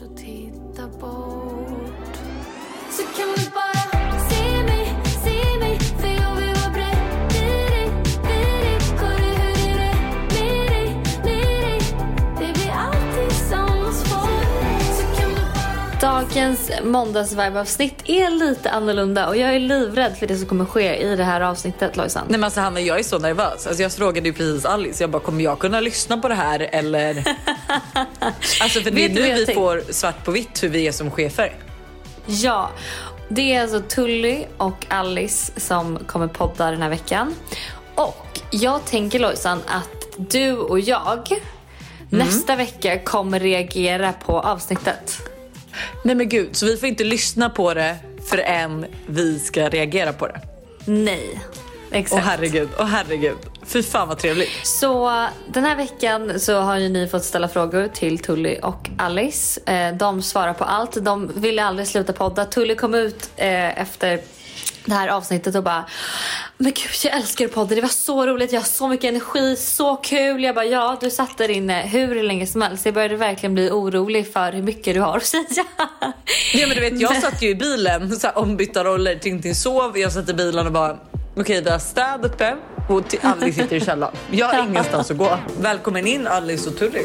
så titta bort Dagens måndagsvibe-avsnitt är lite annorlunda och jag är livrädd för det som kommer ske i det här avsnittet Lojsan. Nej men alltså Hanna jag är så nervös. Alltså, jag frågade ju precis Alice, jag bara kommer jag kunna lyssna på det här eller? alltså för det är nu vi tänk- får svart på vitt hur vi är som chefer. Ja, det är alltså Tully och Alice som kommer podda den här veckan. Och jag tänker Lojsan att du och jag nästa vecka kommer reagera på avsnittet. Nej men gud, så vi får inte lyssna på det förrän vi ska reagera på det. Nej, exakt. herregud, åh herregud. Fy fan vad trevligt. Så den här veckan så har ju ni fått ställa frågor till Tully och Alice. Eh, De svarar på allt. De ville aldrig sluta podda. Tully kom ut eh, efter det här avsnittet och bara Men gud jag älskar podden, det var så roligt, jag har så mycket energi, så kul. Jag bara ja, du satt där inne hur länge som helst. Jag började verkligen bli orolig för hur mycket du har att säga. Ja men du vet jag satt ju i bilen, så här, ombytta roller, Tintin sov, jag satt i bilen och bara okej vi har städ uppe och Alice sitter i källaren. Jag har ingenstans att gå. Välkommen in Alice och Tully.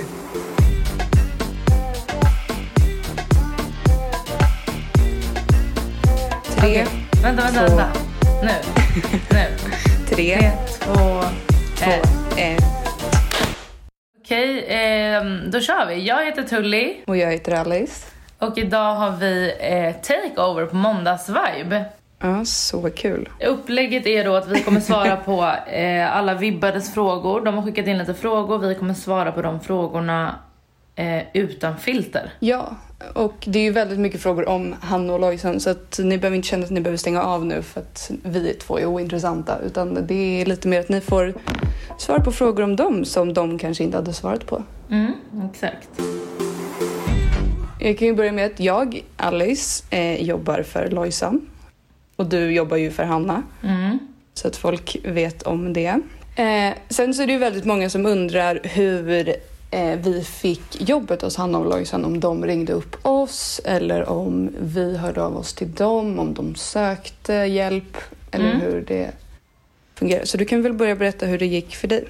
Tre, Vänta, vänta, Två. vänta. Nu. Nu. tre, Tre, två, ett. ett. Okej, ehm, då kör vi. Jag heter Tully Och jag heter Alice. och idag har vi eh, takeover på måndagsvibe. Ja, så kul. Upplägget är då att vi kommer svara på eh, alla vibbades frågor. De har skickat in lite frågor. Vi kommer svara på de frågorna eh, utan filter. Ja, och det är ju väldigt mycket frågor om Hanna och Lojsan så att ni behöver inte känna att ni behöver stänga av nu för att vi två är ointressanta utan det är lite mer att ni får svara på frågor om dem som de kanske inte hade svarat på. Mm, exakt. Jag kan ju börja med att jag, Alice, eh, jobbar för Lojsan och du jobbar ju för Hanna. Mm. så att folk vet om det. Eh, sen så är det ju väldigt många som undrar hur vi fick jobbet hos Hanna och Lojsan, om de ringde upp oss eller om vi hörde av oss till dem, om de sökte hjälp eller Mm. hur det fungerar. Så du kan väl börja berätta hur det gick för dig?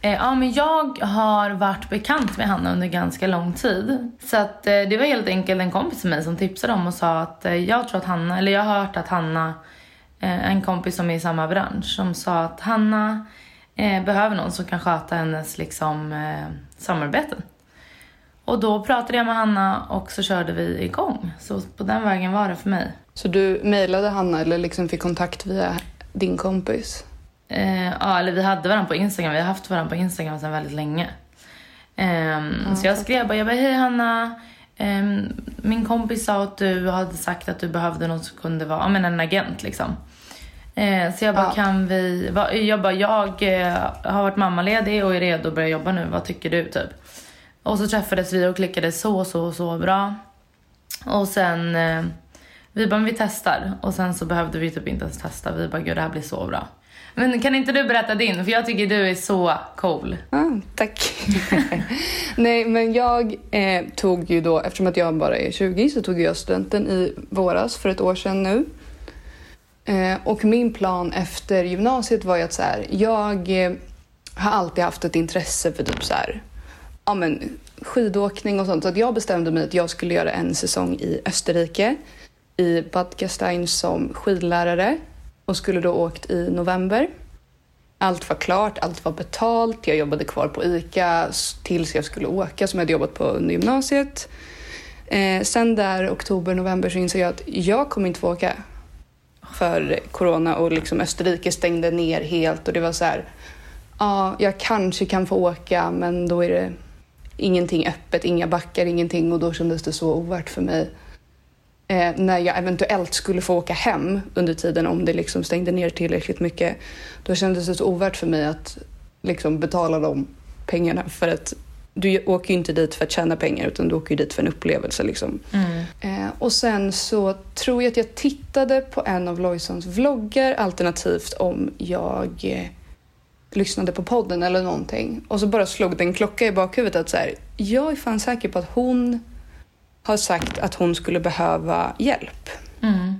Eh, ja, men jag har varit bekant med Hanna under ganska lång tid. Så att, eh, det var helt enkelt en kompis till mig som tipsade om och sa att eh, jag tror att Hanna, eller jag har hört att Hanna, eh, en kompis som är i samma bransch, som sa att Hanna eh, behöver någon som kan sköta hennes liksom, eh, samarbeten. Och då pratade jag med Hanna och så körde vi igång. Så på den vägen var det för mig. Så du mejlade Hanna eller liksom fick kontakt via din kompis? Eh, ja, eller vi hade varandra på Instagram. Vi har haft varandra på Instagram sedan väldigt länge. Ehm, så jag skrev bara, jag bara, hej Hanna. Ehm, min kompis sa att du hade sagt att du behövde någon som kunde vara, ja men en agent liksom. Eh, så jag bara, Ja. kan vi, va, jag bara, jag eh, har varit mammaledig och är redo att börja jobba nu. Vad tycker du typ? Och så träffades vi och klickade så, så, så bra. Och sen, eh, vi bara, vi testar. Och sen så behövde vi typ inte ens testa. Vi bara, gud det här blir så bra. Men kan inte du berätta din? För jag tycker du är så cool. Ah, tack. Nej, men jag eh, tog ju då, eftersom att jag bara är 20, så tog jag studenten i våras för ett år sedan nu. Eh, och min plan efter gymnasiet var ju att så här, jag eh, har alltid haft ett intresse för typ så här, ja men skidåkning och sånt. Så att jag bestämde mig att jag skulle göra en säsong i Österrike i Bad Gastein som skidlärare och skulle då åkt i november. Allt var klart, allt var betalt. Jag jobbade kvar på ICA tills jag skulle åka som jag hade jobbat på under gymnasiet. Eh, sen där oktober, november så insåg jag att jag kommer inte få åka för corona och liksom Österrike stängde ner helt och det var så här. Ja, jag kanske kan få åka men då är det ingenting öppet, inga backar, ingenting och då kändes det så ovärt för mig. Eh, när jag eventuellt skulle få åka hem under tiden om det liksom stängde ner tillräckligt mycket. Då kändes det så ovärt för mig att liksom betala de pengarna för att du åker ju inte dit för att tjäna pengar utan du åker ju dit för en upplevelse. Liksom. Eh, och sen så tror jag att jag tittade på en av Lojsans vloggar alternativt om jag eh, lyssnade på podden eller någonting. Och så bara slog det en klocka i bakhuvudet att så här, jag är fan säker på att hon har sagt att hon skulle behöva hjälp. Mm.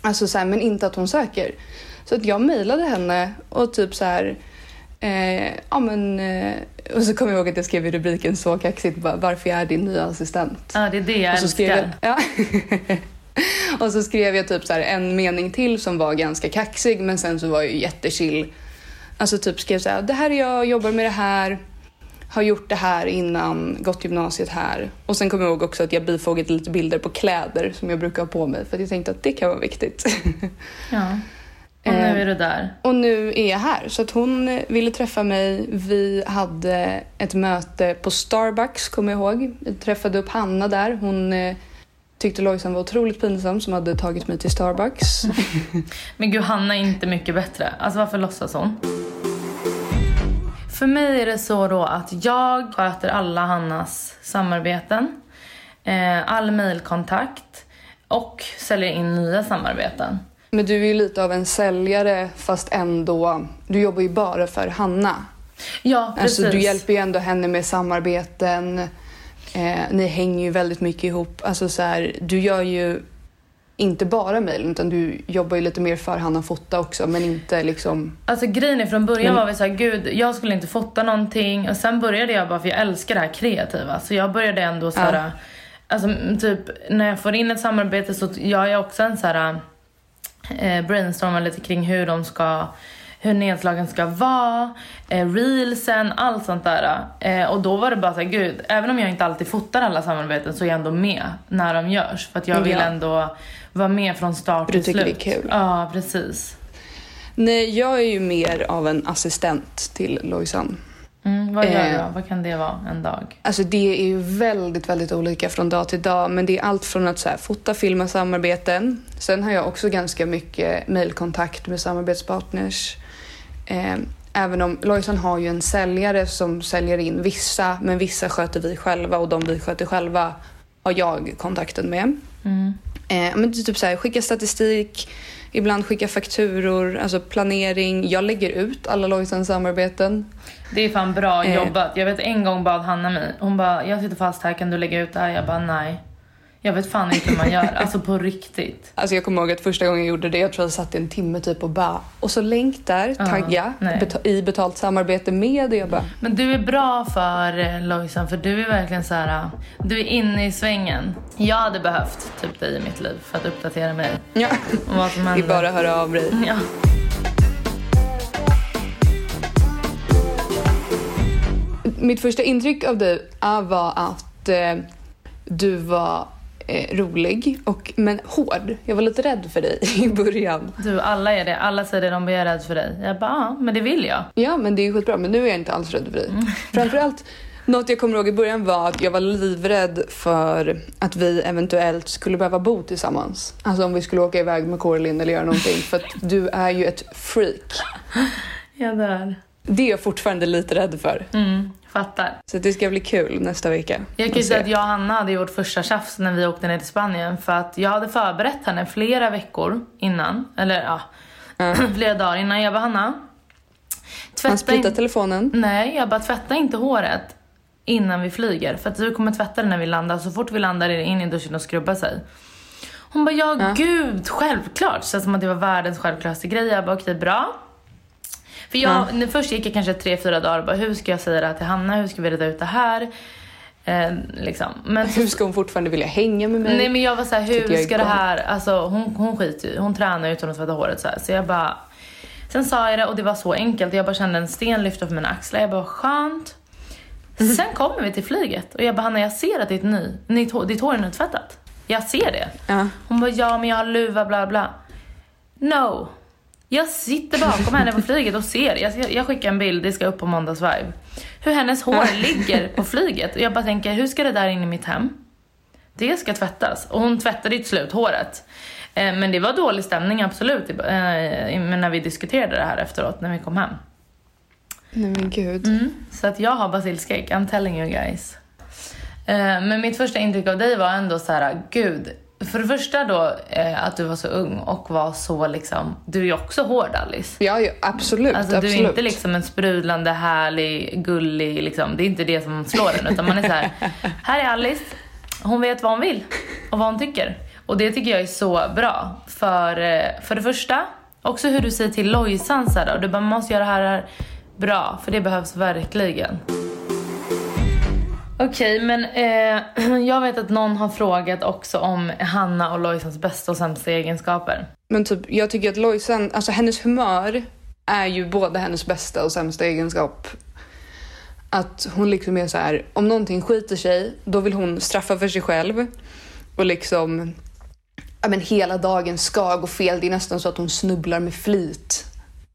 Alltså så här, men inte att hon söker. Så att jag mejlade henne och typ så här... Eh, ja men... Eh, och så kommer jag ihåg att jag skrev i rubriken så kaxigt bara, varför jag är din nya assistent. Ja, det är det jag och så skrev jag, älskar. ja. och så skrev jag typ så en mening till som var ganska kaxig men sen så var jag ju jättechill. Alltså typ skrev så här, det här är jag, jobbar med det här, har gjort det här innan, gått gymnasiet här. Och sen kommer jag ihåg också att jag bifogade lite bilder på kläder som jag brukar ha på mig för att jag tänkte att det kan vara viktigt. Ja. Och nu Eh, är du där. Och nu är jag här. Så att hon ville träffa mig. Vi hade ett möte på Starbucks, kommer jag ihåg. Vi träffade upp Hanna där. Hon eh, tyckte Lojsan var otroligt pinsam som hade tagit mig till Starbucks. Men gud, Hanna är inte mycket bättre. Alltså varför låtsas hon? För mig är det så då att jag sköter alla Hannas samarbeten, eh, all mejlkontakt och säljer in nya samarbeten. Men du är ju lite av en säljare fast ändå... Du jobbar ju bara för Hanna. Ja, precis. Alltså, du hjälper ju ändå henne med samarbeten. Eh, ni hänger ju väldigt mycket ihop. Alltså, så här, du gör ju inte bara mejlen utan du jobbar ju lite mer för Hanna Fota också men inte liksom... Alltså grejen är från början Men- var vi såhär, gud jag skulle inte fota någonting och sen började jag bara, för jag älskar det här kreativa, så jag började ändå såhär, Ja. alltså mm, typ när jag får in ett samarbete så gör jag också en såhär, eh, brainstormar lite kring hur de ska hur nedslagen ska vara, eh, reelsen, allt sånt där. Eh, och då var det bara så här, gud, även om jag inte alltid fotar alla samarbeten så är jag ändå med när de görs. För att jag vill Ja. ändå vara med från start Du till tycker det är slut. kul. Ja, precis. Nej, jag är ju mer av en assistent till Lojsan. Mm, vad gör Eh. du då? Vad kan det vara en dag? Alltså det är ju väldigt, väldigt olika från dag till dag. Men det är allt från att så här, fota, filma samarbeten. Sen har jag också ganska mycket mejlkontakt med samarbetspartners. Eh, även om Lojsan har ju en säljare som säljer in vissa, men vissa sköter vi själva och de vi sköter själva har jag kontakten med. Mm. Eh, men det är typ så här, skicka statistik, ibland skicka fakturor, alltså planering. Jag lägger ut alla Lojsans samarbeten. Det är fan bra Eh. jobbat. Jag vet en gång bad Hanna mig, hon bara, jag sitter fast här, kan du lägga ut det här? Jag bara, nej. Jag vet fan inte hur man gör, alltså på riktigt. Alltså jag kommer ihåg att första gången jag gjorde det, jag tror jag satt i en timme typ och bara och så länk där, tagga nej. beta- i betalt samarbete med och jag bara Men du är bra för eh, Lojsan, för du är verkligen så här. du är inne i svängen. Jag hade behövt typ dig i mitt liv för att uppdatera mig ja, om vad som det är bara att höra av dig. Ja. Mitt första intryck av dig ah, var att eh, du var eh, rolig och men hård. Jag var lite rädd för dig i början. Du, alla är det. Alla säger det, de blir rädd för dig. Jag bara, ja, men det vill jag. Ja, men det är ju skitbra. Men nu är jag inte alls rädd för dig. Framförallt, något jag kommer ihåg i början var att jag var livrädd för att vi eventuellt skulle behöva bo tillsammans. Alltså om vi skulle åka iväg med Coraline eller göra någonting. För att du är ju ett freak. Jag dör. Det är jag fortfarande lite rädd för. Mm, fattar. Så det ska bli kul nästa vecka. Jag kan säga att jag och Hanna hade vårt första tjafs när vi åkte ner till Spanien för att jag hade förberett henne flera veckor innan, eller ja, flera dagar innan. Jag bara, Hanna, Han tvätta inte... telefonen. Nej, jag bara tvätta inte håret innan vi flyger för att du kommer tvätta det när vi landar. Så fort vi landar är det in i duschen och skrubba sig. Hon bara, ja, Ja. gud, självklart. Så som att det var världens självklaraste grej. Jag bara, okej, bra. För jag, när först gick jag kanske tre, fyra dagar och bara, hur ska jag säga det här till Hanna? Hur ska vi reda ut det här? Eh, liksom. Men Hur ska hon fortfarande vilja hänga med mig? Nej men jag var såhär, hur ska det här, alltså hon, hon skiter ju hon tränar utan att tvätta håret så här. Så jag bara, sen sa jag det och det var så enkelt. Jag bara kände en sten lyfta på mina axlar. Jag bara, skönt. Mhm. Sen kommer vi till flyget och jag bara, Hanna jag ser att ditt, ny, ditt, hår, ditt hår är nytvättat. Jag ser det. Ja. Hon bara, ja men jag har luva bla bla. No. Jag sitter bakom henne på flyget och ser. Jag, jag skickar en bild, det ska upp på måndagsvibe. Hur hennes hår ligger på flyget. Och jag bara tänker, hur ska det där in i mitt hem? Det ska tvättas. Och hon tvättade ju till slut håret. Eh, men det var dålig stämning absolut. Eh, när vi diskuterade det här efteråt, när vi kom hem. Nej men gud. Mm. Så att jag har basilskräck, I'm telling you guys. Eh, men mitt första intryck av dig var ändå så här, gud. För det första då eh, att du var så ung och var så liksom, du är ju också hård Alice. Ja, ja absolut. Alltså absolut. du är inte liksom en sprudlande, härlig, gullig liksom. Det är inte det som slår en utan man är så här. här är Alice. hon vet vad hon vill och vad hon tycker. Och det tycker jag är så bra. För, eh, för det första, också hur du säger till Lojsan så här, och du bara, man måste göra det här bra, för det behövs verkligen. Okej, men eh, jag vet att någon har frågat också om Hanna och Lojsans bästa och sämsta egenskaper. Men typ, jag tycker att Lojsan, alltså hennes humör är ju både hennes bästa och sämsta egenskap. Att hon liksom är så här, om någonting skiter sig, då vill hon straffa för sig själv. Och liksom, ja men hela dagen ska gå fel. Det är nästan så att hon snubblar med flit.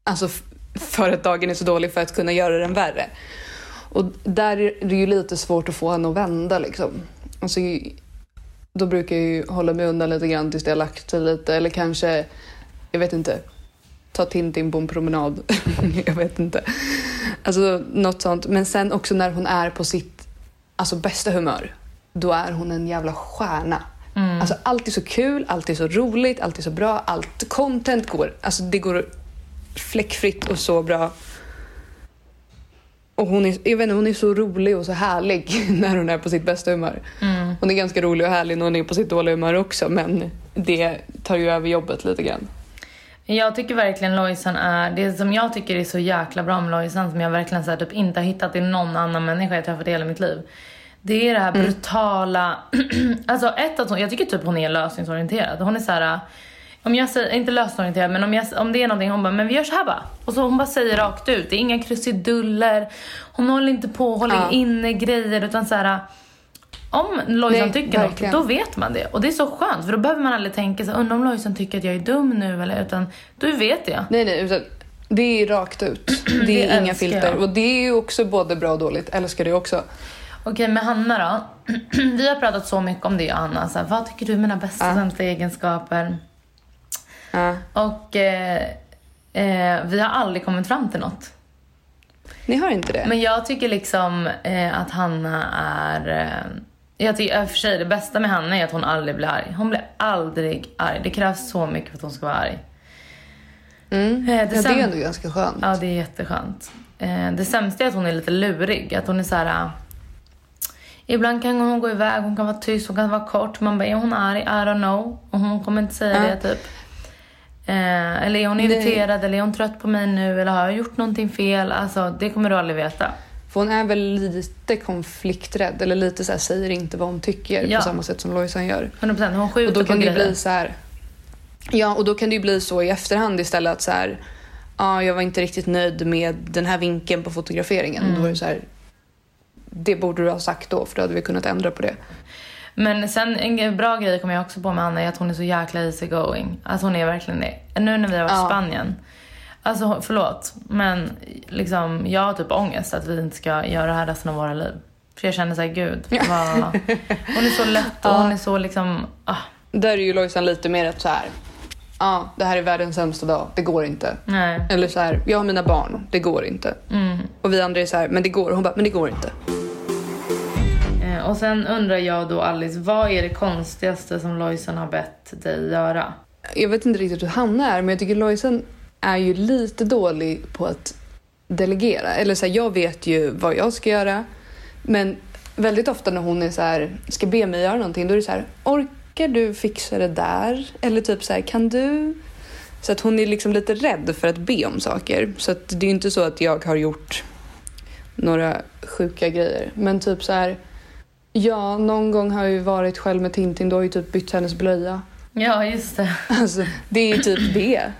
Alltså för att dagen är så dålig för att kunna göra den värre. Och där är det ju lite svårt att få henne att vända liksom. Alltså, då brukar jag ju hålla mig undan lite grann tills det har lagt sig lite. Eller kanske, jag vet inte, ta Tintin på en promenad. jag vet inte. Alltså något sånt. Men sen också när hon är på sitt alltså, bästa humör. Då är hon en jävla stjärna. Alltså allt är så kul, allt är så roligt, allt är så bra. Allt content går, alltså det går fläckfritt och så bra. Och hon är, jag vet inte, hon är så rolig och så härlig när hon är på sitt bästa humör. Hon är ganska rolig och härlig när hon är på sitt dåliga humör också men det tar ju över jobbet lite grann. Jag tycker verkligen Lojsan är, det som jag tycker är så jäkla bra med Lojsan som jag verkligen så här, typ inte har hittat i någon annan människa jag träffat i hela mitt liv. Det är det här brutala, alltså ett att hon, jag tycker typ hon är lösningsorienterad. Hon är så här. Om jag säger, inte lösningsorienterad men om, jag, om det är någonting hon bara, men vi gör så här bara. Och så hon bara säger rakt ut, det är inga krusiduller. Hon håller inte på och håller Ja. inne grejer utan så här. Om Lojsan tycker verkligen. något, då vet man det. Och det är så skönt, för då behöver man aldrig tänka så undrar om Lojsan tycker att jag är dum nu eller utan, du vet jag. Nej, nej, utan det är rakt ut. Det Det är inga älskar filter. jag. Och det är ju också både bra och dåligt. Älskar det också. Okej, med Hanna då. Vi har pratat så mycket om det, Anna. Så här, vad tycker du är mina bästa och Ja. sämsta egenskaper? Ja. Och eh, eh, vi har aldrig kommit fram till något. Ni har inte det? Men jag tycker liksom eh, att Hanna är... Eh, jag tycker och för sig det bästa med Hanna är att hon aldrig blir arg. Hon blir aldrig arg. Det krävs så mycket för att hon ska vara arg. Mm. Eh, Ja, det är ändå ganska skönt. Ja, det är jätteskönt. Eh, det sämsta är att hon är lite lurig. Att hon är så här. eh, Ibland kan hon gå iväg, hon kan vara tyst, hon kan vara kort. Man bara, är hon arg? I don't know. Och hon kommer inte säga Ja. det typ. Eh, eller är hon irriterad? Eller är hon trött på mig nu? Eller har jag gjort någonting fel? Alltså, det kommer du aldrig veta. För hon är väl lite konflikträdd. Eller lite så här, säger inte vad hon tycker Ja. på samma sätt som Lojsan gör. 100% hon skjuter Och då på kan det ju grejer. bli så här. Ja, och då kan det ju bli så i efterhand istället att så här. Ja, jag var inte riktigt nöjd med den här vinkeln på fotograferingen. Mm. Då är det så här. Det borde du ha sagt då, för då hade vi kunnat ändra på det. Men sen en bra grej kommer jag också på med Anna är att hon är så jäkla easy going. Alltså hon är verkligen det. Nu när vi har varit i Ja. Spanien. Alltså förlåt, men liksom jag har typ ångest att vi inte ska göra det här resten av våra liv. För jag känner såhär, gud vad... Hon är så lätt och Ja. hon är så liksom... Ah, Där är ju Lojsan lite mer att så här. Ja, det här är världens sämsta dag. Det går inte. nej. Eller så här. Jag har mina barn. Det går inte. Mm. Och vi andra är så här. Men det går. Hon bara, men det går inte. Och sen undrar jag då Alice, vad är det konstigaste som Lojsan har bett dig göra? Jag vet inte riktigt hur Hanna är, men jag tycker Lojsan är ju lite dålig på att delegera. Eller så här, jag vet ju vad jag ska göra. Men väldigt ofta när hon är så här, ska be mig göra någonting, då är det så här, orkar du fixa det där? Eller typ så här, kan du? Så att hon är liksom lite rädd för att be om saker. Så att det är inte så att jag har gjort några sjuka grejer. Men typ så här, ja, någon gång har jag ju varit själv med Tintin, då har jag ju typ bytt hennes blöja. Ja, just det. Alltså, det är ju typ det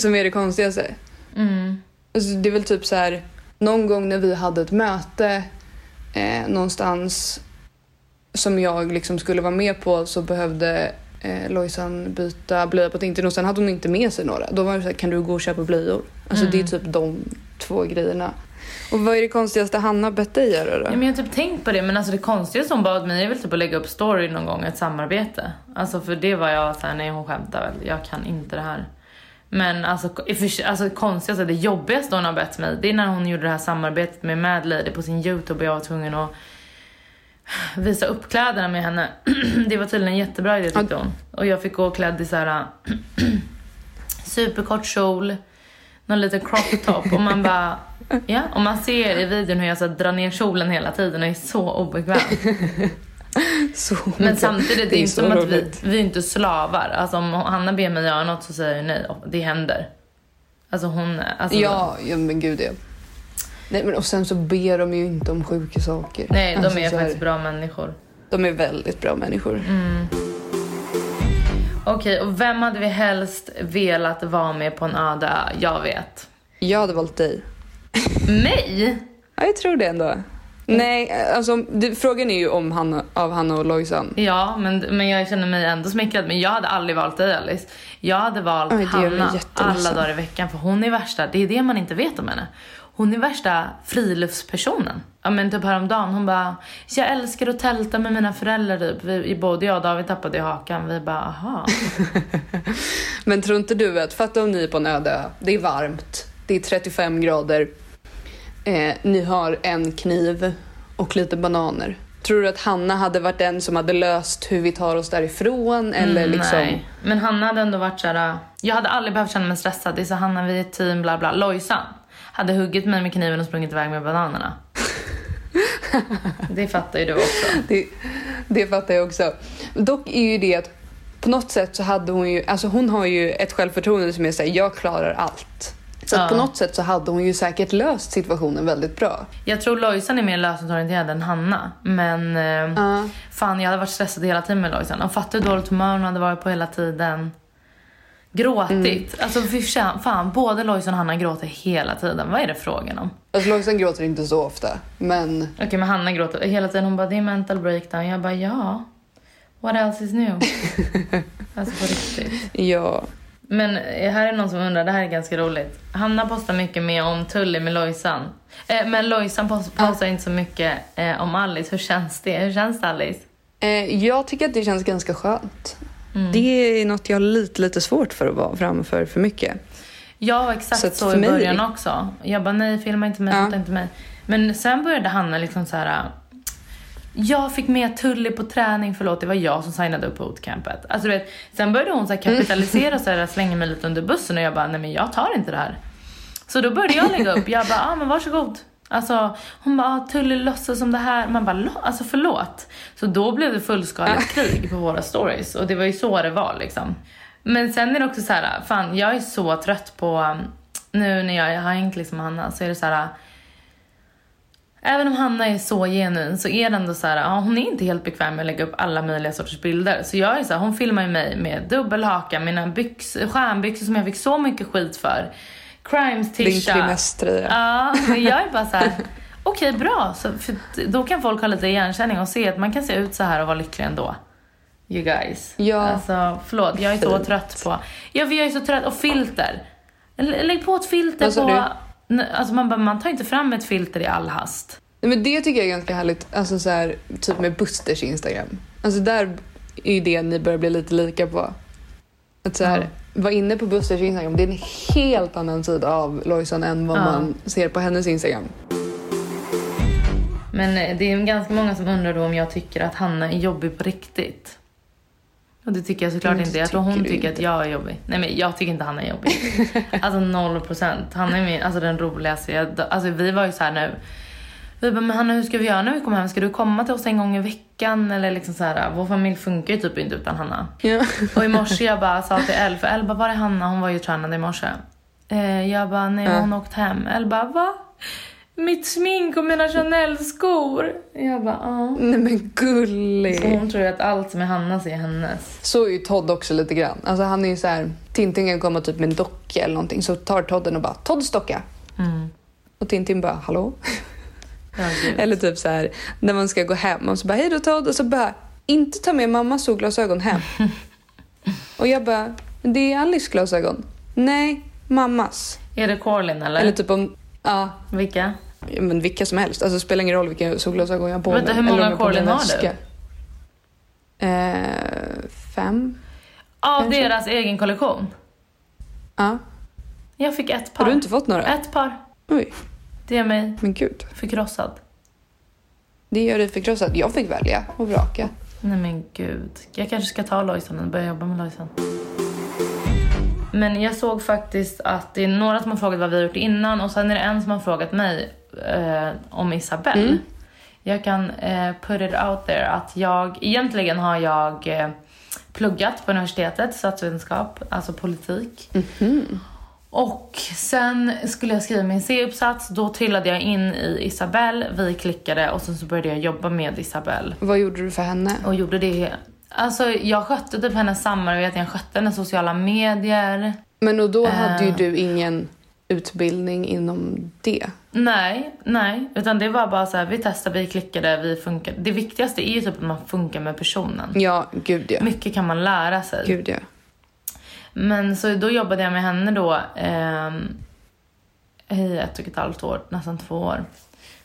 som är det konstigaste. Mm. Alltså, det är väl typ så här, någon gång när vi hade ett möte eh, någonstans som jag liksom skulle vara med på så behövde eh, Lojsan byta blöja på Tintin och sen hade hon inte med sig några. Då var det så här, kan du gå och köpa blöjor? Alltså det är typ de två grejerna. Och vad är det konstigaste Hanna bett dig göra då? Ja, men jag har typ tänkt på det, men alltså det konstigaste hon bad mig är väl typ att lägga upp story någon gång, ett samarbete. Alltså för det var jag såhär, nej hon skämtar väl, jag kan inte det här. Men alltså, för alltså konstigaste, det jobbigaste hon har bett mig, det är när hon gjorde det här samarbetet med Mad Lady på sin YouTube och jag var tvungen att visa upp kläderna med henne. det var tydligen en jättebra idé tyckte hon. Och jag fick gå klädd i såhär superkort kjol, någon liten crop top och man bara Ja, och man ser i videon hur jag så drar ner kjolen hela tiden och är så obekväm. Så, Men samtidigt, det är inte så som att vi, vi är inte slavar. Alltså om Hanna ber mig göra något så säger jag nej. Det händer. Alltså hon... Alltså, Ja, ja, men gud ja. Nej, men och sen så ber de ju inte om sjuka saker. Nej, de Alltså, är faktiskt bra människor. De är väldigt bra människor. Okej, och vem hade vi helst velat vara med på en öde? Jag vet. Jag hade valt dig. Mig? Ja, jag tror det ändå. Nej, alltså det, frågan är ju om Hanna, av Hanna och Lojsan. Ja, men, men jag känner mig ändå smickrad. Men jag hade aldrig valt dig Alice. Jag hade valt Oj, Hanna alla dagar i veckan. För hon är värsta, det är det man inte vet om henne. Hon är värsta friluftspersonen. Ja men typ häromdagen, hon bara Jag älskar att tälta med mina föräldrar typ. Vi, både jag och David tappade i hakan. Vi bara aha. Men tror inte du att, fatta om ni är på en öde det är varmt, det är 35 grader, eh, ni har en kniv och lite bananer. Tror du att Hanna hade varit den som hade löst hur vi tar oss därifrån? Eller Mm, liksom... Nej. Men Hanna hade ändå varit såhär, jag hade aldrig behövt känna mig stressad. Det är så Hanna, vi är ett team, bla bla. Lojsan hade huggit mig med kniven och sprungit iväg med bananerna. det fattar ju du också. Det, det fattar jag också. Dock är ju det att på något sätt så hade hon ju, alltså hon har ju ett självförtroende som är såhär, jag klarar allt. Så Ja. på något sätt så hade hon ju säkert löst situationen väldigt bra. Jag tror Lojsan är mer lösningsorienterad än Hanna. Men eh, Ja. fan, jag hade varit stressad hela tiden med Lojsan. Och fattar hur dåligt humör hon hade varit på hela tiden. Gråtit. Alltså fy fan, både Lojsan och Hanna gråter hela tiden. Vad är det frågan om? Alltså Lojsan gråter inte så ofta, men Okej, men Hanna gråter hela tiden. Hon bara, det är mental breakdown. Jag bara, ja. What else is new? alltså på riktigt. ja. Men eh, här är någon som undrar, det här är ganska roligt. Hanna postar mycket mer om Tully med Lojsan. Eh, men Lojsan post, postar inte så mycket eh, om Alice. Hur känns det? Hur känns det Alice? Eh, jag tycker att det känns ganska skönt. Mm. Det är något jag har lite, lite svårt för att vara framför för mycket. Jag var exakt Så så, i mig- början också. Jag bara, nej filma inte mig, fota inte mig. Men sen började Hanna liksom så här. Jag fick med Tully på träning, förlåt det var jag som signade upp bootcampet. Alltså du vet, sen började hon så här kapitalisera och så här, slänga mig lite under bussen och jag bara, nej men jag tar inte det här. Så då började jag lägga upp, jag bara, ah, men varsågod. Alltså hon bara, ah, Tully låtsas som det här. Man bara, "Lo- alltså förlåt. Så då blev det fullskaligt krig på våra stories och det var ju så det var liksom. Men sen är det också så här, fan jag är så trött på, um, nu när jag har hängt liksom med Hanna så är det så här. Även om Hanna är så genuin så är det ändå så här, ja, hon är inte helt bekväm med att lägga upp alla möjliga sorters bilder. Så jag är så här, hon filmar ju mig med dubbelhaka, mina byx, stjärnbyxor som jag fick så mycket skit för. Crimes Din tisha. trimeströja. Ja, men jag är bara så här. okej bra. Så, för då kan folk ha lite igenkänning och se att man kan se ut så här och vara lycklig ändå. You guys. Ja. Alltså förlåt, jag är så Fint. trött på, ja jag är så trött, och filter. Lä- Lägg på ett filter på, du? Alltså man, bara, man tar inte fram ett filter i all hast. Nej, Men det tycker jag är ganska härligt, alltså så här, typ med Busters Instagram. Alltså där är ju det ni börjar bli lite lika på. Att så här, Ja. vara inne på Busters Instagram, det är en helt annan sida av Lojsan än vad Ja. man ser på hennes Instagram. Men eh, det är ganska många som undrar då om jag tycker att Hanna är jobbig på riktigt. Och det tycker jag såklart det inte. Jag tror hon tycker att jag är jobbig. Nej men jag tycker inte Hanna är jobbig. alltså noll procent. Hanna är min, alltså den roligaste. Jag, alltså vi var ju så här nu. Vi bara, men Hanna hur ska vi göra när vi kommer hem? Ska du komma till oss en gång i veckan? Eller liksom så här, vår familj funkar ju typ inte utan Hanna. Ja. Och i morse jag bara sa till Elle, för Elle bara, var är Hanna? Hon var ju tränad i morse. Eh, jag bara, nej hon har åkt hem. Elle bara, va? Mitt smink och mina Chanel-skor. Jag bara, ja. Nej men Så gullig. hon tror att allt som är Hannas är hennes. Så är ju Todd också lite grann. Alltså han är ju så här, Tintin kan komma typ med en docka eller någonting så tar Todd den och bara Todds docka. Mm. Och Tintin bara hallå? Ja. Eller typ så här när man ska gå hem och så bara hej då Todd och så bara inte ta med mammas solglasögon hem. och jag bara det är Alice glasögon. Nej, mammas. Är det Corlin eller? Eller typ om, ja, Vilka? Men vilka som helst. Alltså det spelar ingen roll vilka solglasögon jag har på Vänta, mig. hur många Corlin har väska. Eh, fem. Av Kanske. deras egen kollektion. Ja. Jag fick ett par. Har du inte fått några? Ett par. Oj, Det är mig men gud. förkrossad. Det gör dig förkrossad. Jag fick välja och vraka. Nej men gud. Jag kanske ska ta Lojsan och börja jobba med Lojsan. Men jag såg faktiskt att det är några som har frågat vad vi har gjort innan och sen är det en som har frågat mig eh, om Isabelle. Jag kan eh, put it out there att jag, egentligen har jag eh, pluggat på universitetet, statsvetenskap, alltså politik. Och sen skulle jag skriva min C-uppsats, då trillade jag in i Isabelle, vi klickade och sen så började jag jobba med Isabelle. Vad gjorde du för henne? Och gjorde det. Alltså jag skötte typ hennes samarbete, jag skötte hennes sociala medier. Men och då hade ju Eh. du ingen utbildning inom det. Nej, nej. Utan det var bara så här, vi testade, vi klickade, vi funkade. Det viktigaste är ju typ att man funkar med personen. Ja, gud ja. Mycket kan man lära sig. Gud ja. Men så då jobbade jag med henne då ehm, i ett och ett halvt år, nästan två år.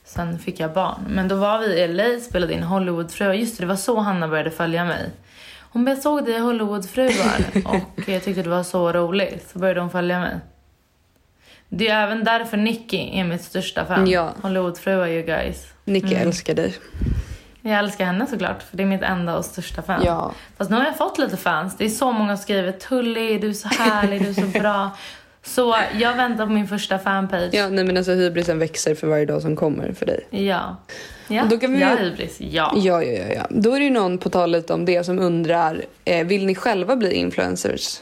Sen fick jag barn. Men då var vi i LA, spelade in Hollywoodfruar. Just det, det var så Hanna började följa mig. Hon bara, jag såg dig i Hollywoodfruar och jag tyckte det var så roligt. Så började hon följa mig. Det är även därför Nicky är mitt största fan. Ja. Hollywoodfruar you guys. Nicky älskar dig. Jag älskar henne såklart, för det är mitt enda och största fan. Ja. Fast nu har jag fått lite fans. Det är så många som skriver Tully, du är så härlig, du är så bra. Så jag väntar på min första fanpage. Ja, nej men alltså hybrisen växer för varje dag som kommer för dig. Ja. Ja, Och då kan vi- är hybris. Ja. Ja, ja, ja, ja. Då är det ju någon på tal lite om det som undrar, eh, vill ni själva bli influencers?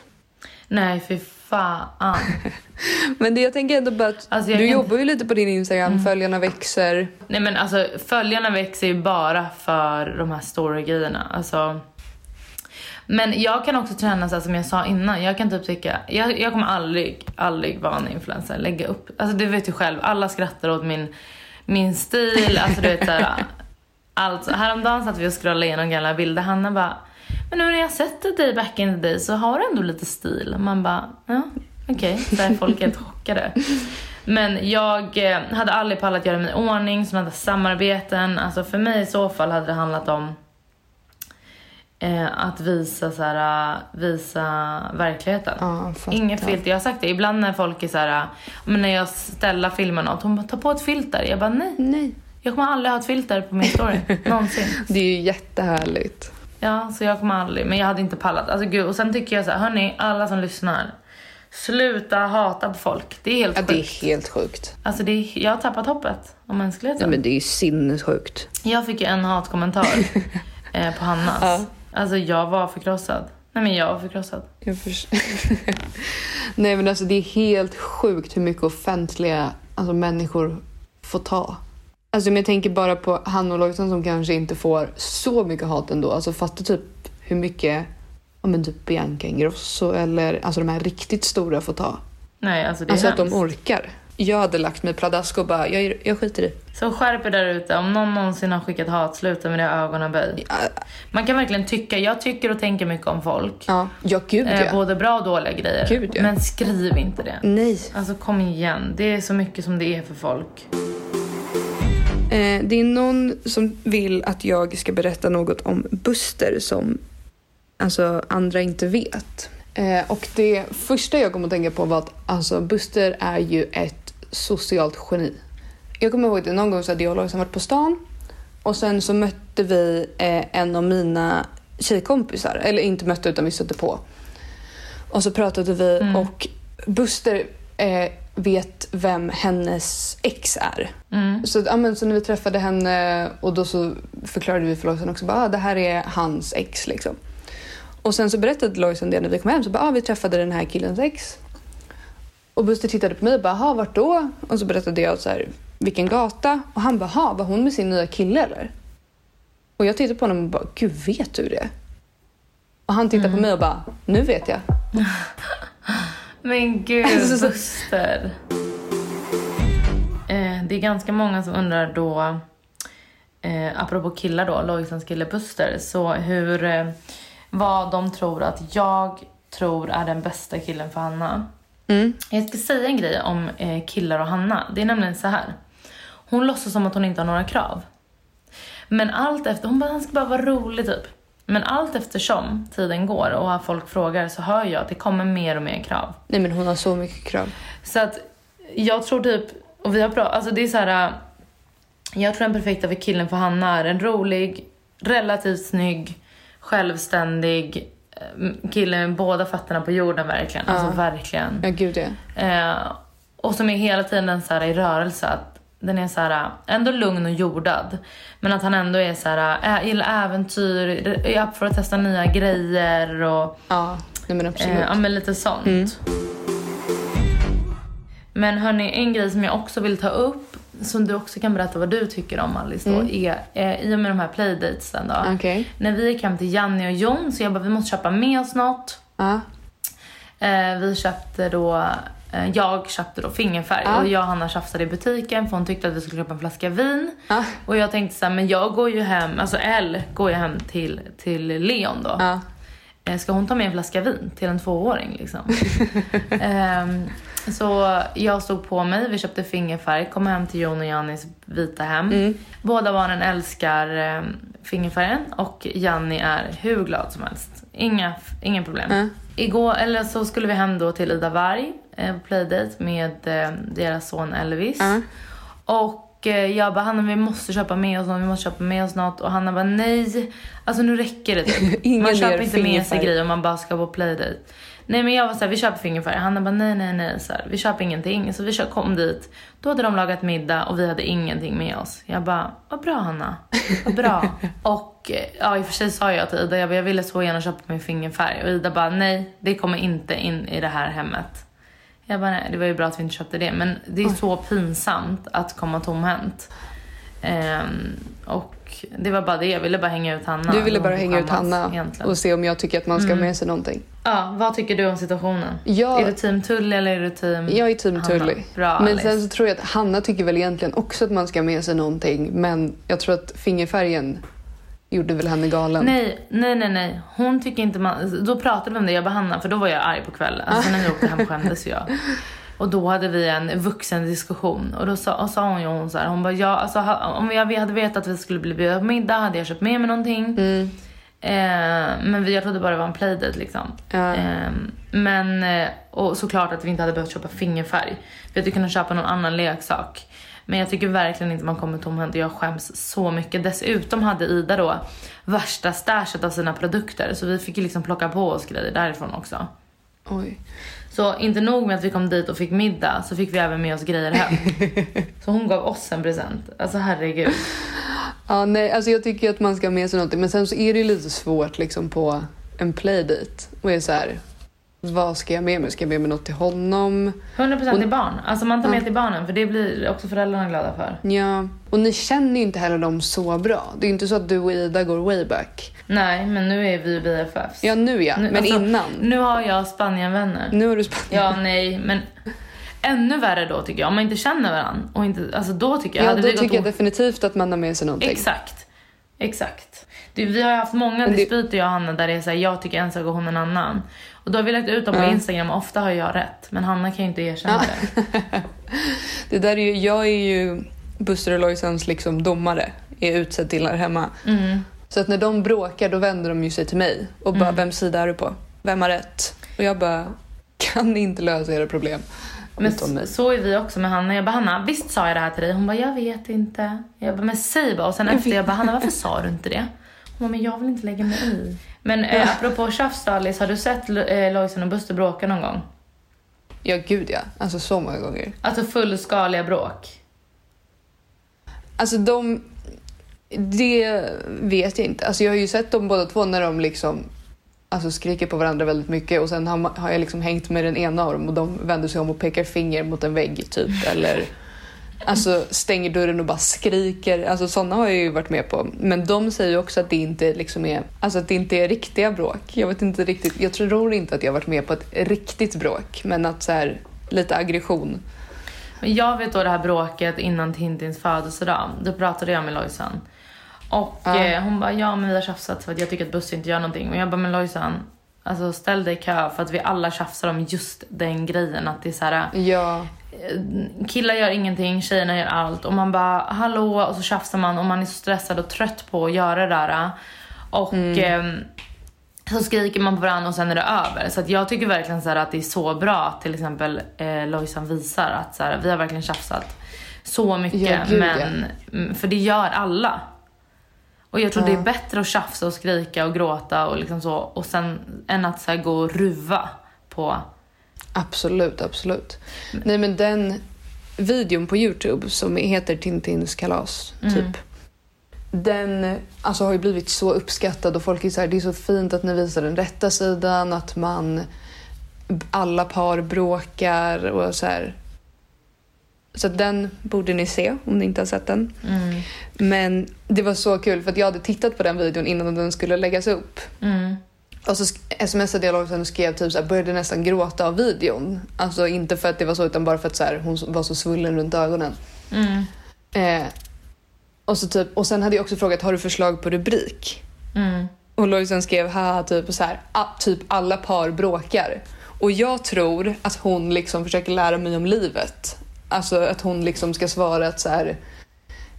Nej, fy fan. Men det jag tänker ändå bara att Alltså, du kan- jobbar ju lite på din Instagram, följarna växer. Nej men alltså följarna växer ju bara för de här story-grejerna. Alltså, men jag kan också träna så här som jag sa innan. Jag kan typ tycka, jag, jag kommer aldrig, aldrig vara en influencer. Lägga upp, alltså du vet ju själv, alla skrattar åt min, min stil. Alltså du vet såhär. Alltså, häromdagen satt vi och scrollade igenom gamla bilder. Hanna bara, men nu när jag sett dig back in the day så har du ändå lite stil. Man bara, ja okej. Så är folk helt chockade. Men jag eh, hade aldrig pallat göra mig i ordning, sådana där samarbeten. Alltså för mig i så fall hade det handlat om eh, att visa, så här, eh, visa verkligheten. Ja. Inget filter. Jag har sagt det, ibland när folk är så här, men när jag ställer filmen något, hon bara ta på ett filter. Jag bara nej, Nej. jag kommer aldrig ha ett filter på min story. Någonsin. Det är ju jättehärligt. Ja, så jag kommer aldrig, men jag hade inte pallat. Alltså gud, och sen tycker jag så här, hörni, alla som lyssnar. Sluta hata folk. Det är helt Ja, det sjukt. är helt sjukt. Alltså det är, jag har tappat hoppet om mänskligheten. Nej, men det är ju sinnessjukt. Jag fick ju en hatkommentar eh, på Hannas. Ja. Alltså jag var förkrossad. Nej men jag var förkrossad. Jag Nej men alltså det är helt sjukt hur mycket offentliga alltså, människor får ta. Alltså men jag tänker bara på Hanna och Lojsan som kanske inte får så mycket hat ändå. Alltså fatta typ hur mycket ja, men typ Bianca Ingrosso eller alltså de här riktigt stora får ta. Nej alltså det är Alltså att de orkar. Jag hade lagt mig pladask och bara, jag, jag skiter i. Så skärp er där ute. Om någon någonsin har skickat hat, sluta med det ögonen böj. Ja, Man kan verkligen tycka, jag tycker och tänker mycket om folk. Ja, ja gud Eh, ja. både bra och dåliga grejer. Gud, ja. Men skriv inte det. Nej. Alltså kom igen, det är så mycket som det är för folk. Eh, det är någon som vill att jag ska berätta något om Buster som alltså, andra inte vet. Eh, och det första jag kom att tänka på var att alltså, Buster är ju ett socialt geni. Jag kommer ihåg att någon gång så hade jag och Lojsan varit på stan och sen så mötte vi eh, en av mina tjejkompisar, eller inte mötte utan vi stötte på. Och så pratade vi och Buster eh, vet vem hennes ex är. Mm. Så, ja, men, så när vi träffade henne och då så förklarade vi för Lojsan också att ah, det här är hans ex. Liksom. Och sen så berättade Lojsan det när vi kom hem. Så bara, ah, vi träffade den här killens ex. Och Buster tittade på mig och bara, "Jaha, vart då? Och så berättade jag så här, vilken gata. Och han bara, "Jaha, var hon med sin nya kille eller? Och jag tittade på honom och bara, gud vet du det? Och han tittade på mig och bara, nu vet jag. Men gud, Alltså, Buster. Eh, det är ganska många som undrar då, eh, apropå killar då, Lojsans kille Buster, så hur, eh, vad de tror att jag tror är den bästa killen för Hanna. Mm. Jag ska säga en grej om eh, killar och Hanna. Det är nämligen så här. Hon låtsas som att hon inte har några krav. Men allt efter, hon bara, han ska bara vara rolig typ. Men allt eftersom tiden går och folk frågar så hör jag att det kommer mer och mer krav. Nej men hon har så mycket krav. Så att jag tror typ, och vi har pratat, alltså det är så här. äh, Jag tror den perfekta för killen för Hanna är en rolig, relativt snygg, självständig eh, kille med båda fötterna på jorden verkligen. Alltså verkligen. Ja gud ja. Eh, och som är hela tiden så här i rörelse. Att den är så här, ändå lugn och jordad. Men att han ändå är så här, ä, gillar äventyr, är upp för att testa nya grejer och Ja, nej men absolut. eh, ja, men lite sånt. Men hörni, en grej som jag också vill ta upp, som du också kan berätta vad du tycker om Alice då, är eh, i och med de här playdatesen då. Okej. När vi gick hem till Janni och Jon så jag bara, vi måste köpa med oss något. Ja. Eh, vi köpte då, eh, jag köpte då fingerfärg Ja. och jag och Hanna tjafsade i butiken för hon tyckte att vi skulle köpa en flaska vin. Ja. Och jag tänkte så här, men jag går ju hem, alltså Elle går ju hem till, till Leon då. Eh, Ska hon ta med en flaska vin till en tvååring liksom? Så jag stod på mig, vi köpte fingerfärg, kom hem till Jon och Jannis vita hem. Båda barnen älskar eh, fingerfärgen och Janni är hur glad som helst. Inga, inga problem. Mm. Igår, eller så skulle vi hem då till Ida Varg eh, på playdate med eh, deras son Elvis. Mm. Och jag bara, Hanna vi måste köpa med oss något, vi måste köpa med oss något. Och Hanna bara, nej. Alltså nu räcker det typ. Man köper inte med sig grejer om man bara ska på playdate. Nej men jag var såhär, vi köper fingerfärg. Hanna bara, nej nej nej. Så här, vi köper ingenting. Så vi kö- kom dit. Då hade de lagat middag och vi hade ingenting med oss. Jag bara, vad bra Hanna. Vad bra. och eh, ja i och för sig sa jag till Ida, jag, bara, jag ville så gärna köpa min fingerfärg. Och Ida bara, nej det kommer inte in i det här hemmet. Jag bara, nej, det var ju bra att vi inte köpte det. Men det är så pinsamt att komma tomhänt. Ehm, och det var bara det, jag ville bara hänga ut Hanna. Du ville bara hänga ut Hanna egentligen. och se om jag tycker att man ska ha med sig någonting. Ja, vad tycker du om situationen? Jag- Är du team Tully eller är du team Jag är team Hanna? Tully. Bra men sen så tror jag att Hanna tycker väl egentligen också att man ska ha med sig någonting. Men jag tror att fingerfärgen gjorde väl henne galen. Nej, nej, nej, nej. Hon tycker inte man... Då pratade vi om det, jag bara Hanna, för då var jag arg på kvällen. Alltså när vi åkte hem skämdes jag. Och då hade vi en vuxen diskussion och då sa, och sa hon ju hon så här, hon bara ja, alltså om jag hade vetat att vi skulle bli bjudna på middag hade jag köpt med mig någonting. Mm. Eh, men vi, jag trodde bara det var en playdate liksom. Ja. Eh, men, och såklart att vi inte hade behövt köpa fingerfärg. Vi hade kunnat köpa någon annan leksak. Men jag tycker verkligen inte man kommer tomhänt och jag skäms så mycket. Dessutom hade Ida då värsta stashet av sina produkter så vi fick ju liksom plocka på oss grejer därifrån också. Oj. Så inte nog med att vi kom dit och fick middag så fick vi även med oss grejer hem. så hon gav oss en present. Alltså herregud. Ja, nej, alltså jag tycker att man ska ha med sig någonting. Men sen så är det ju lite svårt liksom på en playdate. Och är så här, vad ska jag med mig? Ska jag med mig något till honom? 100% till barn. Alltså man tar med till barnen för det blir också föräldrarna glada för. Ja. Och ni känner ju inte heller dem så bra. Det är ju inte så att du och Ida går way back. Nej, men nu är vi BFFs. Ja, nu ja. Nu- Men alltså, innan. Nu har jag Spanienvänner. Nu har du spann... Ja, nej, men ännu värre då tycker jag. Om man inte känner varandra. Och inte, alltså då tycker jag... Ja, då tycker jag och- definitivt att man har med sig någonting. Exakt. Exakt. Det, vi har haft många det- dispyter jag och Hanna där det är såhär, jag tycker en sak och hon en annan. Och då har vi lagt ut dem på. Instagram och ofta har jag rätt. Men Hanna kan ju inte erkänna det. Det där är ju, jag är ju Buster och Lojsans liksom domare. Är utsedd till här hemma. Mm. Så att när de bråkar då vänder de ju sig till mig och bara vem sida är du på? Vem har rätt? Och jag bara kan inte lösa era problem Men så är vi också med Hanna. Jag bara, Hanna, visst sa jag det här till dig? Hon bara, jag vet inte. Jag bara, men säg bara. Och sen efter, jag bara, Hanna varför sa du inte det? Hon bara, men jag vill inte lägga mig i. Men eh, apropå tjafs Alice, har du sett eh, Lojsan och Buster bråka någon gång? Ja gud ja, alltså så många gånger. Alltså fullskaliga bråk. Alltså de, det vet jag inte. Alltså jag har ju sett dem båda två när de liksom alltså skriker på varandra väldigt mycket och sen har, har jag liksom hängt med den ena av dem och de vänder sig om och pekar finger mot en vägg typ eller alltså stänger dörren och bara skriker. Alltså sådana har jag ju varit med på. Men de säger ju också att det inte liksom är, alltså att det inte är riktiga bråk. Jag vet inte riktigt, jag tror inte att jag har varit med på ett riktigt bråk men att så här lite aggression. Men jag vet då det här bråket innan Tintins födelsedag. Då pratade jag med Lojsan. Och Ja. eh, hon bara, ja men vi har tjafsat för att jag tycker att Buster inte gör någonting. Men jag bara, men Lojsan, alltså ställ dig i kö för att vi alla tjafsar om just den grejen. Att det är så här, Ja, killar gör ingenting, tjejerna gör allt. Och man bara, hallå, och så tjafsar man och man är så stressad och trött på att göra det där. Och eh, så skriker man på varandra och sen är det över. Så jag tycker verkligen så att det är så bra att till exempel eh, Lojsan visar att så här, vi har verkligen tjafsat så mycket. Ja, gud, men, mm, För det gör alla. Och jag tror det är bättre att tjafsa och skrika och gråta och liksom så. Och sen än att så här, gå och ruva på Absolut, absolut. Nej men den, videon på Youtube som heter Tintins kalas, typ. Den alltså, har ju blivit så uppskattad och folk är så här, det är så fint att ni visar den rätta sidan, att man alla par bråkar och så här. Så den borde ni se om ni inte har sett den. Mm. Men det var så kul för att jag hade tittat på den videon innan den skulle läggas upp. Mm. Och så smsade jag Lojsan och skrev typ så här, började nästan gråta av videon. Alltså inte för att det var så utan bara för att så här, hon var så svullen runt ögonen. Mm. Eh, och, så typ, och sen hade jag också frågat, har du förslag på rubrik? Mm. Och Lojsan skrev haha typ så här, typ alla par bråkar. Och jag tror att hon liksom försöker lära mig om livet. Alltså att hon liksom ska svara att så här,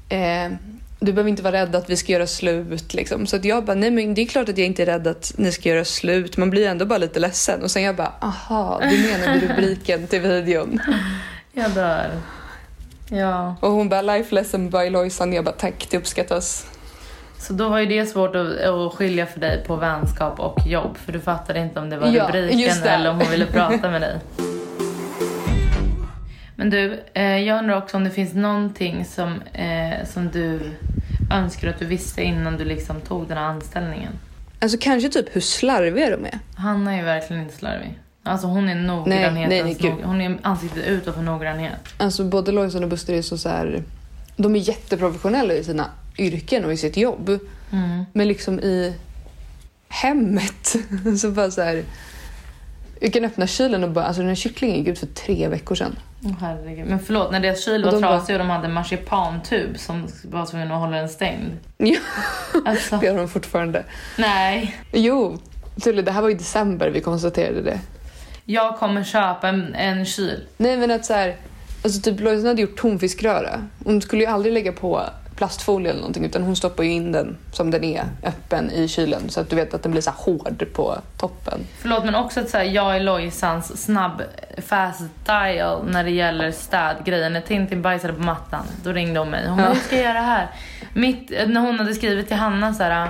eh, du behöver inte vara rädd att vi ska göra slut. Liksom. Så att jag bara, nej men det är klart att jag inte är rädd att ni ska göra slut. Man blir ändå bara lite ledsen. Och sen jag bara, aha, du menar med rubriken till videon. Jag dör. Ja. Och hon bara, life lesson by Lojsan. Jag bara, tack, det uppskattas. Så då var ju det svårt att, att skilja för dig på vänskap och jobb. För du fattade inte om det var Ja, rubriken eller om hon ville prata med dig. Men du, eh, jag undrar också om det finns någonting som, eh, som du önskar att du visste innan du liksom tog den här anställningen. Alltså kanske typ hur slarviga de är. Hanna är ju verkligen inte slarvig. Alltså hon är nej, noggrannhetens nej, gud. nog, Hon är ansiktet utåt för noggrannhet. Alltså både Lojsan och Buster är så, så här, de är jätteprofessionella i sina yrken och i sitt jobb. Mm. Men liksom i hemmet så bara så här. Jag kan öppna kylen och bara, alltså den här kycklingen gick ut för tre veckor sedan. Åh herregud. Men förlåt, när deras kyl Och var bara- trasig och de hade marsipantub som var tvungen att hålla den stängd. Ja, Alltså, det gör de fortfarande. nej. Jo, Tully, det här var i december vi konstaterade det. Jag kommer köpa en, en kyl. Nej men att så här, alltså typ Lojsan hade gjort tonfiskröra. Hon skulle ju aldrig lägga på plastfolie eller någonting utan hon stoppar ju in den som den är öppen i kylen så att du vet att den blir så hård på toppen. Förlåt men också att här, jag är Lojsans snabb fast dial när det gäller städgrejen. När Tintin bajsade på mattan, då ringde hon mig. Hon bara, Ja. hur ska jag göra här? Mitt, när hon hade skrivit till Hanna så här,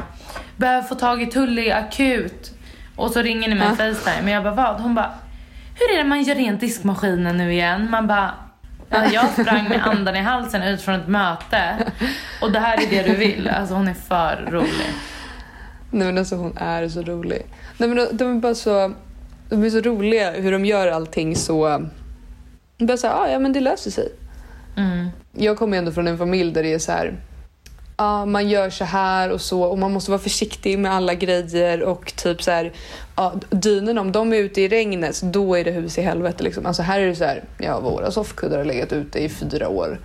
behöver få tag i Tully akut. Och så ringer ni mig Ja. Facetime. Men jag bara, vad? Hon bara, hur är det man gör rent diskmaskinen nu igen? Man bara, jag sprang med andan i halsen ut från ett möte. Och det här är det du vill. Alltså hon är för rolig. Nej men alltså hon är så rolig. Nej men de- de är bara så, de är så roliga hur de gör allting så, bara så här, ah, ja men det löser sig. Mm. Jag kommer ändå från en familj där det är så här, ja man gör så här och så och man måste vara försiktig med alla grejer och typ så här, ja dynorna om de är ute i regnet så då är det hus i helvete liksom. Alltså här är det så här, ja våra soffkuddar har legat ute i fyra år.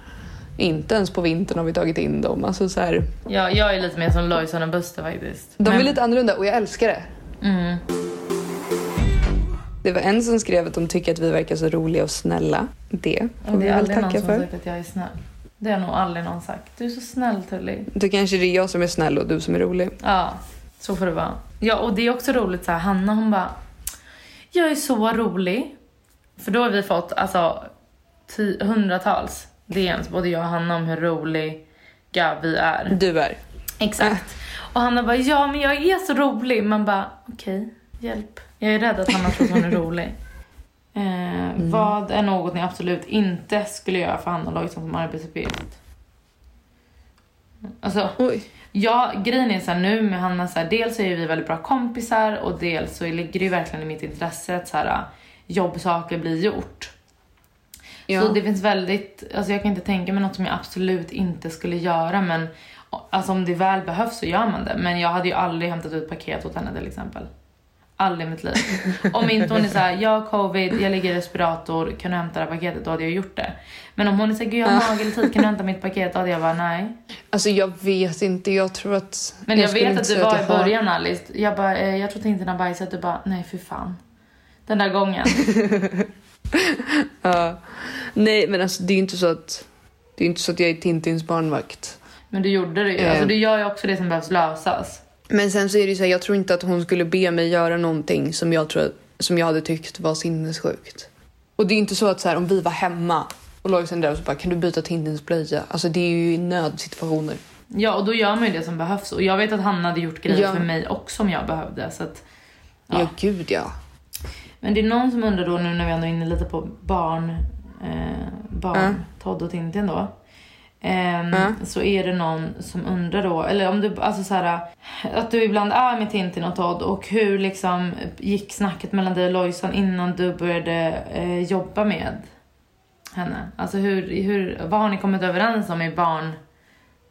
Inte ens på vintern har vi tagit in dem. Alltså så här, Ja, jag är lite mer som Lojsan och Buster faktiskt. de är Men- lite annorlunda och jag älskar det. Mm. Det var en som skrev att de tycker att vi verkar så roliga och snälla. Det får Och vi det är väl aldrig någon tacka som för. sagt att jag är snäll. Det har nog aldrig någon sagt. Du är så snäll Tully. Då kanske det är jag som är snäll och du som är rolig. Ja, så får det vara. Ja, och det är också roligt så här, Hanna hon bara, jag är så rolig. För då har vi fått alltså hundratals DMs, både jag och Hanna, om hur roliga vi är. Du är. Exakt. Och Hanna bara, ja men jag är så rolig. Man bara, okej, hjälp. Jag är rädd att Hanna tror att hon är rolig. Eh, Vad är något ni absolut inte skulle göra för Hanna Lojsan som arbetsuppgift? Alltså, Oj. Ja, grejen är så här, nu med Hanna, så här, dels är vi väldigt bra kompisar och dels så ligger det ju verkligen i mitt intresse att så här, jobbsaker blir gjort. Ja. Så det finns väldigt, alltså jag kan inte tänka mig något som jag absolut inte skulle göra men alltså om det väl behövs så gör man det. Men jag hade ju aldrig hämtat ut paket åt henne till exempel. Aldrig i mitt liv. Om inte hon är såhär, jag har covid, jag ligger i respirator, kan du hämta det här paketet? Då hade jag gjort det. Men om hon är såhär, gud jag har nageltid, kan du hämta mitt paket? Då hade jag bara, nej. Alltså jag vet inte, jag tror att... Men jag, skulle vet att du var i jag har- början Alice. Jag bara, eh, jag tror inte har bajsat. Du bara, nej för fan. Den där gången. Ja. Nej men alltså det är ju inte så att... Det är inte så att jag är Tintins barnvakt. Men du gjorde det ju. Eh. Alltså du gör ju också det som behövs lösas. Men sen så är det ju så här, jag tror inte att hon skulle be mig göra någonting som jag, tror, som jag hade tyckt var sinnessjukt. Och det är inte så att så här, om vi var hemma och Lojsan där och så bara kan du byta Tintins blöja? Alltså det är ju nödsituationer. Ja, och då gör man ju det som behövs. Och jag vet att Hanna hade gjort grejer Ja. för mig också om jag behövde. Så att, Ja, Ja. gud ja. men det är någon som undrar då nu när vi ändå är inne lite på barn, eh, barn, Ja. Todd och Tintin då. Ehm, Ja. Så är det någon som undrar då, eller om du, alltså så här, att du ibland är med Tintin och Todd och hur liksom gick snacket mellan dig och Lojsan innan du började eh, jobba med henne? Alltså hur, hur, vad har ni kommit överens om i barn,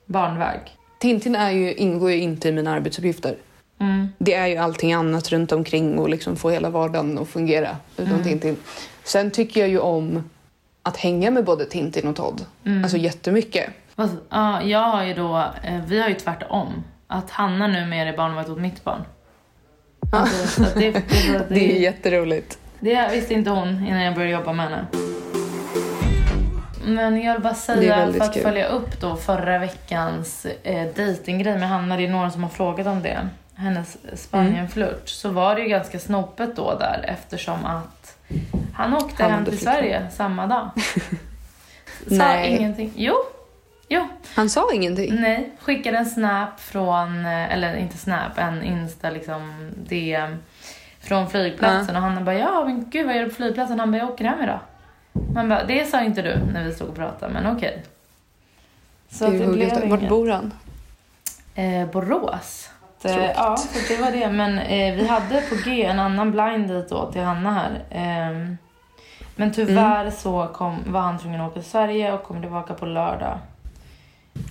barnväg? Tintin är ju, ingår ju inte i mina arbetsuppgifter. Mm. Det är ju allting annat runt omkring och liksom få hela vardagen att fungera utan Tintin. Sen tycker jag ju om att hänga med både Tintin och Todd. Alltså jättemycket. Vad- Ja, jag har ju då, eh, vi har ju tvärtom. Att Hanna numera är barnvakt åt mitt barn. Alltså, det, det, det, Det är jätteroligt. det visste inte hon innan jag började jobba med henne. Men jag vill bara säga, för att kul. följa upp då förra veckans eh, dejtinggrej med Hanna, det är några som har frågat om det. Hennes Spanienflört. Så var det ju ganska snopet då där eftersom att han åkte Han hem till flickvän. Sverige samma dag. Sa Nej. ingenting. Jo, jo. Han sa ingenting. Nej, skickade en snap från, eh, eller inte snap, en insta liksom DM från flygplatsen och han bara ja men gud vad gör du på flygplatsen? Han bara jag åker hem idag. Man bara det sa inte du när vi stod och pratade men okej. Så Det det blev Vart inget. bor han? Eh, Borås. Eh, ja, så det var det. Men eh, vi hade på G en annan blind date då till Hanna här. Ehm, men tyvärr Mm. så kom, var han tvungen att åka till Sverige och kom tillbaka på lördag.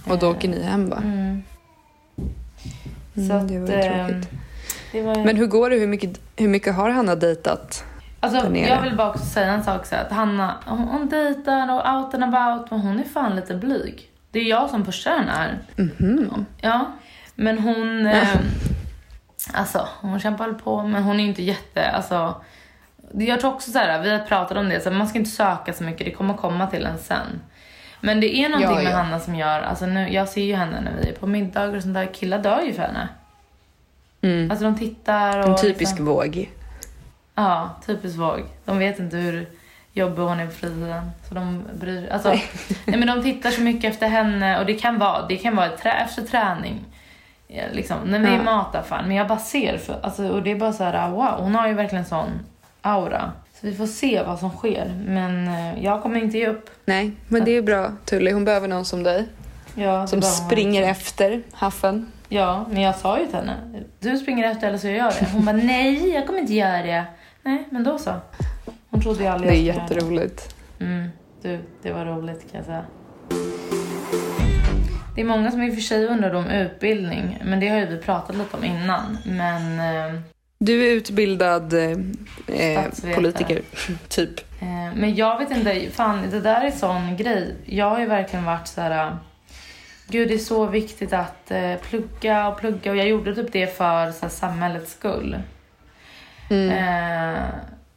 Och då åker ni hem va? Mm. Mm, Så att, det var ju ehm, tråkigt. det var ju... Men hur går det? Hur mycket, hur mycket har Hanna dejtat? Alltså, jag vill bara också säga en sak så att Hanna, hon, hon dejtar och out and about, men hon är fan lite blyg. Det är jag som pushar henne här. Mhm. Ja, men hon... Eh, alltså, hon kämpar väl på, men hon är ju inte jätte... Alltså, jag tror också så här, vi har pratat om det, så här, man ska inte söka så mycket, det kommer komma till en sen. Men det är någonting Ja, med ja. Hanna som gör, alltså nu, jag ser ju henne när vi är på middagar och sånt där, killar dör ju för henne. Mm. Alltså de tittar och... En typisk liksom, våg. Ja, typiskt våg. De vet inte hur jobbig hon är på fritiden. Så de bryr alltså, nej. men De tittar så mycket efter henne och det kan vara, det kan vara trä, efter träning. Ja, Liksom, när vi Ja. mataffären. Men jag bara ser, för, alltså, och det är bara så här, wow, hon har ju verkligen sån aura. Så vi får se vad som sker. Men eh, jag kommer inte ge upp. Nej, men det är bra Tully. Hon behöver någon som dig. Ja, Som hon springer efter haffen. Ja, men jag sa ju till henne, du springer efter eller så gör jag det. Hon bara, nej, jag kommer inte göra det. Nej, men då så. Hon trodde ju aldrig Det är jätteroligt. Mm, du, det var roligt kan jag säga. Det är många som i och för sig undrar om utbildning, men det har ju vi pratat lite om innan. Men eh, Du är utbildad eh, eh, politiker, typ. Eh, Men jag vet inte, fan det där är sån grej. Jag har ju verkligen varit så här. Gud det är så viktigt att eh, plugga och plugga och jag gjorde typ det för så här, samhällets skull. Mm. Eh,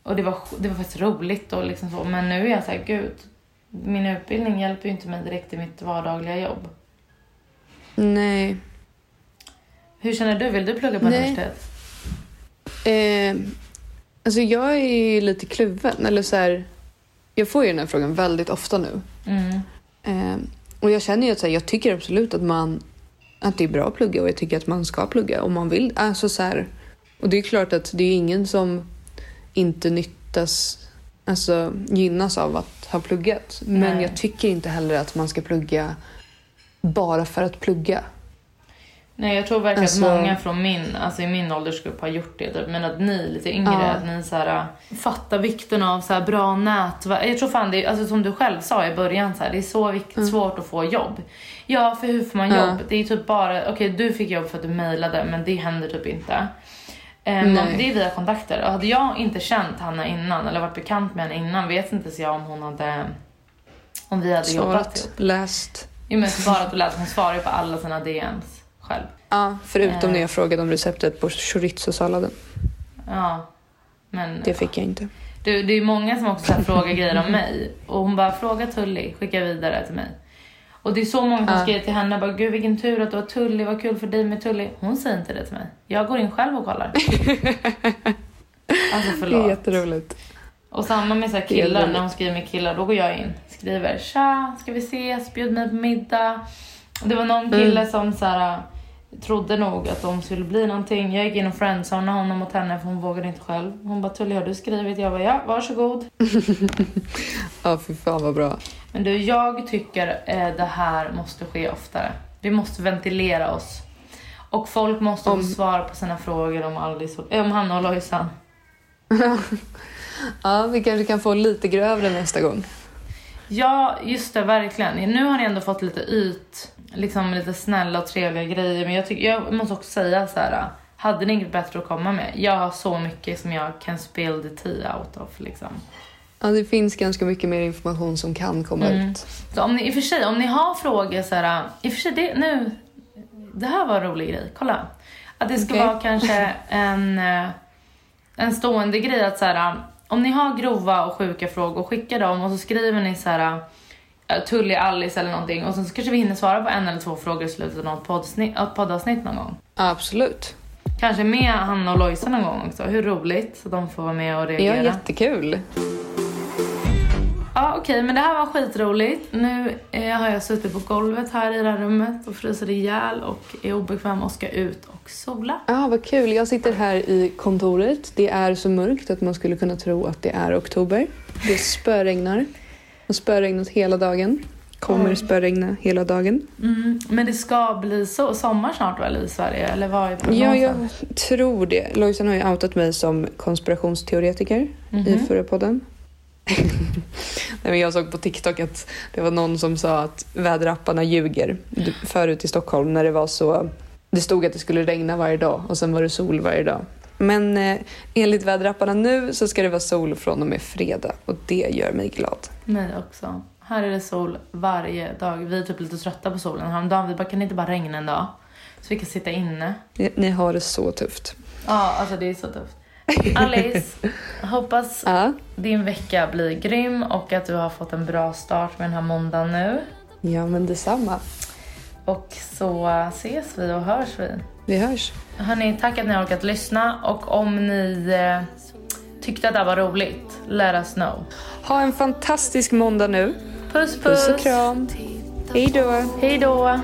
och det var, det var faktiskt roligt och liksom så. Men nu är jag så här, gud. Min utbildning hjälper ju inte mig direkt i mitt vardagliga jobb. Nej. Hur känner du? Vill du plugga på Nej. universitet? Eh, alltså jag är ju lite kluven. Eller så här, jag får ju den här frågan väldigt ofta nu. Mm. Eh, och jag känner ju att så här, jag tycker absolut att man att det är bra att plugga och jag tycker att man ska plugga om man vill. Alltså så här, och det är klart att det är ingen som inte nyttas, alltså gynnas av att ha pluggat. Men Nej. jag tycker inte heller att man ska plugga bara för att plugga. Nej, jag tror verkligen Alltså- att många från min, alltså i min åldersgrupp har gjort det. Typ. Men att ni lite yngre, Ja. att ni så här, äh, fattar vikten av så här, bra nätverk. Jag tror fan det är, alltså som du själv sa i början, så här, det är så viktigt, svårt att få jobb. Ja, för hur får man Ja. jobb? Det är typ bara, okej du fick jobb för att du mejlade, men det händer typ inte. Man- det är via kontakter. Och hade jag inte känt Hanna innan, eller varit bekant med henne innan, vet inte så jag om hon hade, om vi hade jobbat Svarat, ihop. läst. Jo men svarat och läst, hon svarar ju på alla sina DMs själv. Ja, förutom Eh. när jag frågade om receptet på chorizo-salladen. Ja. Men Det fick jag inte. du, det är många som också frågar grejer om mig. Och hon bara, fråga Tully, skicka vidare till mig. Och det är så många som Ja. skriver till henne, bara, gud vilken tur att du har Tully, vad kul för dig med Tully. Hon säger inte det till mig. Jag går in själv och kollar. alltså Det är förlåt. jätteroligt. Och samma med så killar, när hon skriver med killar, då går jag in. Skriver, tja, ska vi ses, bjud mig på middag. Det var någon kille Mm. som så här, trodde nog att de skulle bli någonting. Jag gick in och friendzonade honom mot henne för hon vågade inte själv. Hon bara Tully har du skrivit? Jag bara ja, varsågod. Ja, fy fan vad bra. Men du, jag tycker eh, det här måste ske oftare. Vi måste ventilera oss. Och folk måste Om- få svar på sina frågor om Alice och, eh, om Hanna och Lojsan. Ja, vi kanske kan få lite grövre nästa gång. Ja, just det, verkligen. Nu har ni ändå fått lite yt, liksom lite snälla och trevliga grejer. Men jag, tycker, jag måste också säga så här. Hade ni inget bättre att komma med? Jag har så mycket som jag kan spill the tea out of liksom. Ja, det finns ganska mycket mer information som kan komma Mm. ut. Så om ni, i och för sig, om ni har frågor så här, i och för sig det, nu, det här var en rolig grej, kolla. Att det ska Okej. vara kanske en, eh, en stående grej att så här, om ni har grova och sjuka frågor, skicka dem och så skriver ni så här eh, Tully, Alice eller någonting och sen så kanske vi hinner svara på en eller två frågor i slutet av något poddsnitt, poddavsnitt någon gång. Ja, absolut. Kanske med Hanna och Lojsa någon gång också. Hur roligt? Så de får vara med och Ja, reagera. jättekul. Ja, okej, men det här var skitroligt. Nu eh, har jag suttit på golvet här i det här rummet och fryser ihjäl och är obekväm och ska ut och sola. Ja, vad kul. Jag sitter här i kontoret. Det är så mörkt att man skulle kunna tro att det är oktober. Det spöregnar. Det har spöregnat hela dagen. Kommer Oj. spöregna hela dagen. Mm, men det ska bli så, sommar snart väl i Sverige? Eller vad är Ja, jag tror det. Lojsan har ju outat mig som konspirationsteoretiker i Mhm. förra podden. Nej, men jag såg på TikTok att det var någon som sa att väderapparna ljuger. Förut i Stockholm när det var så... Det stod att det skulle regna varje dag och sen var det sol varje dag. Men eh, enligt väderapparna nu så ska det vara sol från och med fredag och det gör mig glad. Mig också. Här är det sol varje dag. Vi är typ lite trötta på solen. Häromdagen vi bara, kan det inte bara regna en dag? Så vi kan sitta inne. Ni, ni har det så tufft. Ja, alltså det är så tufft. Alice, hoppas Ja, din vecka blir grym och att du har fått en bra start med den här måndagen nu. ja men detsamma. Och så ses vi och hörs vi. Vi hörs. Hörni, tack att ni har orkat lyssna och om ni eh, tyckte att det här var roligt, let us know. Ha en fantastisk måndag nu. Puss puss! Puss och kram. Hej då. Hej då!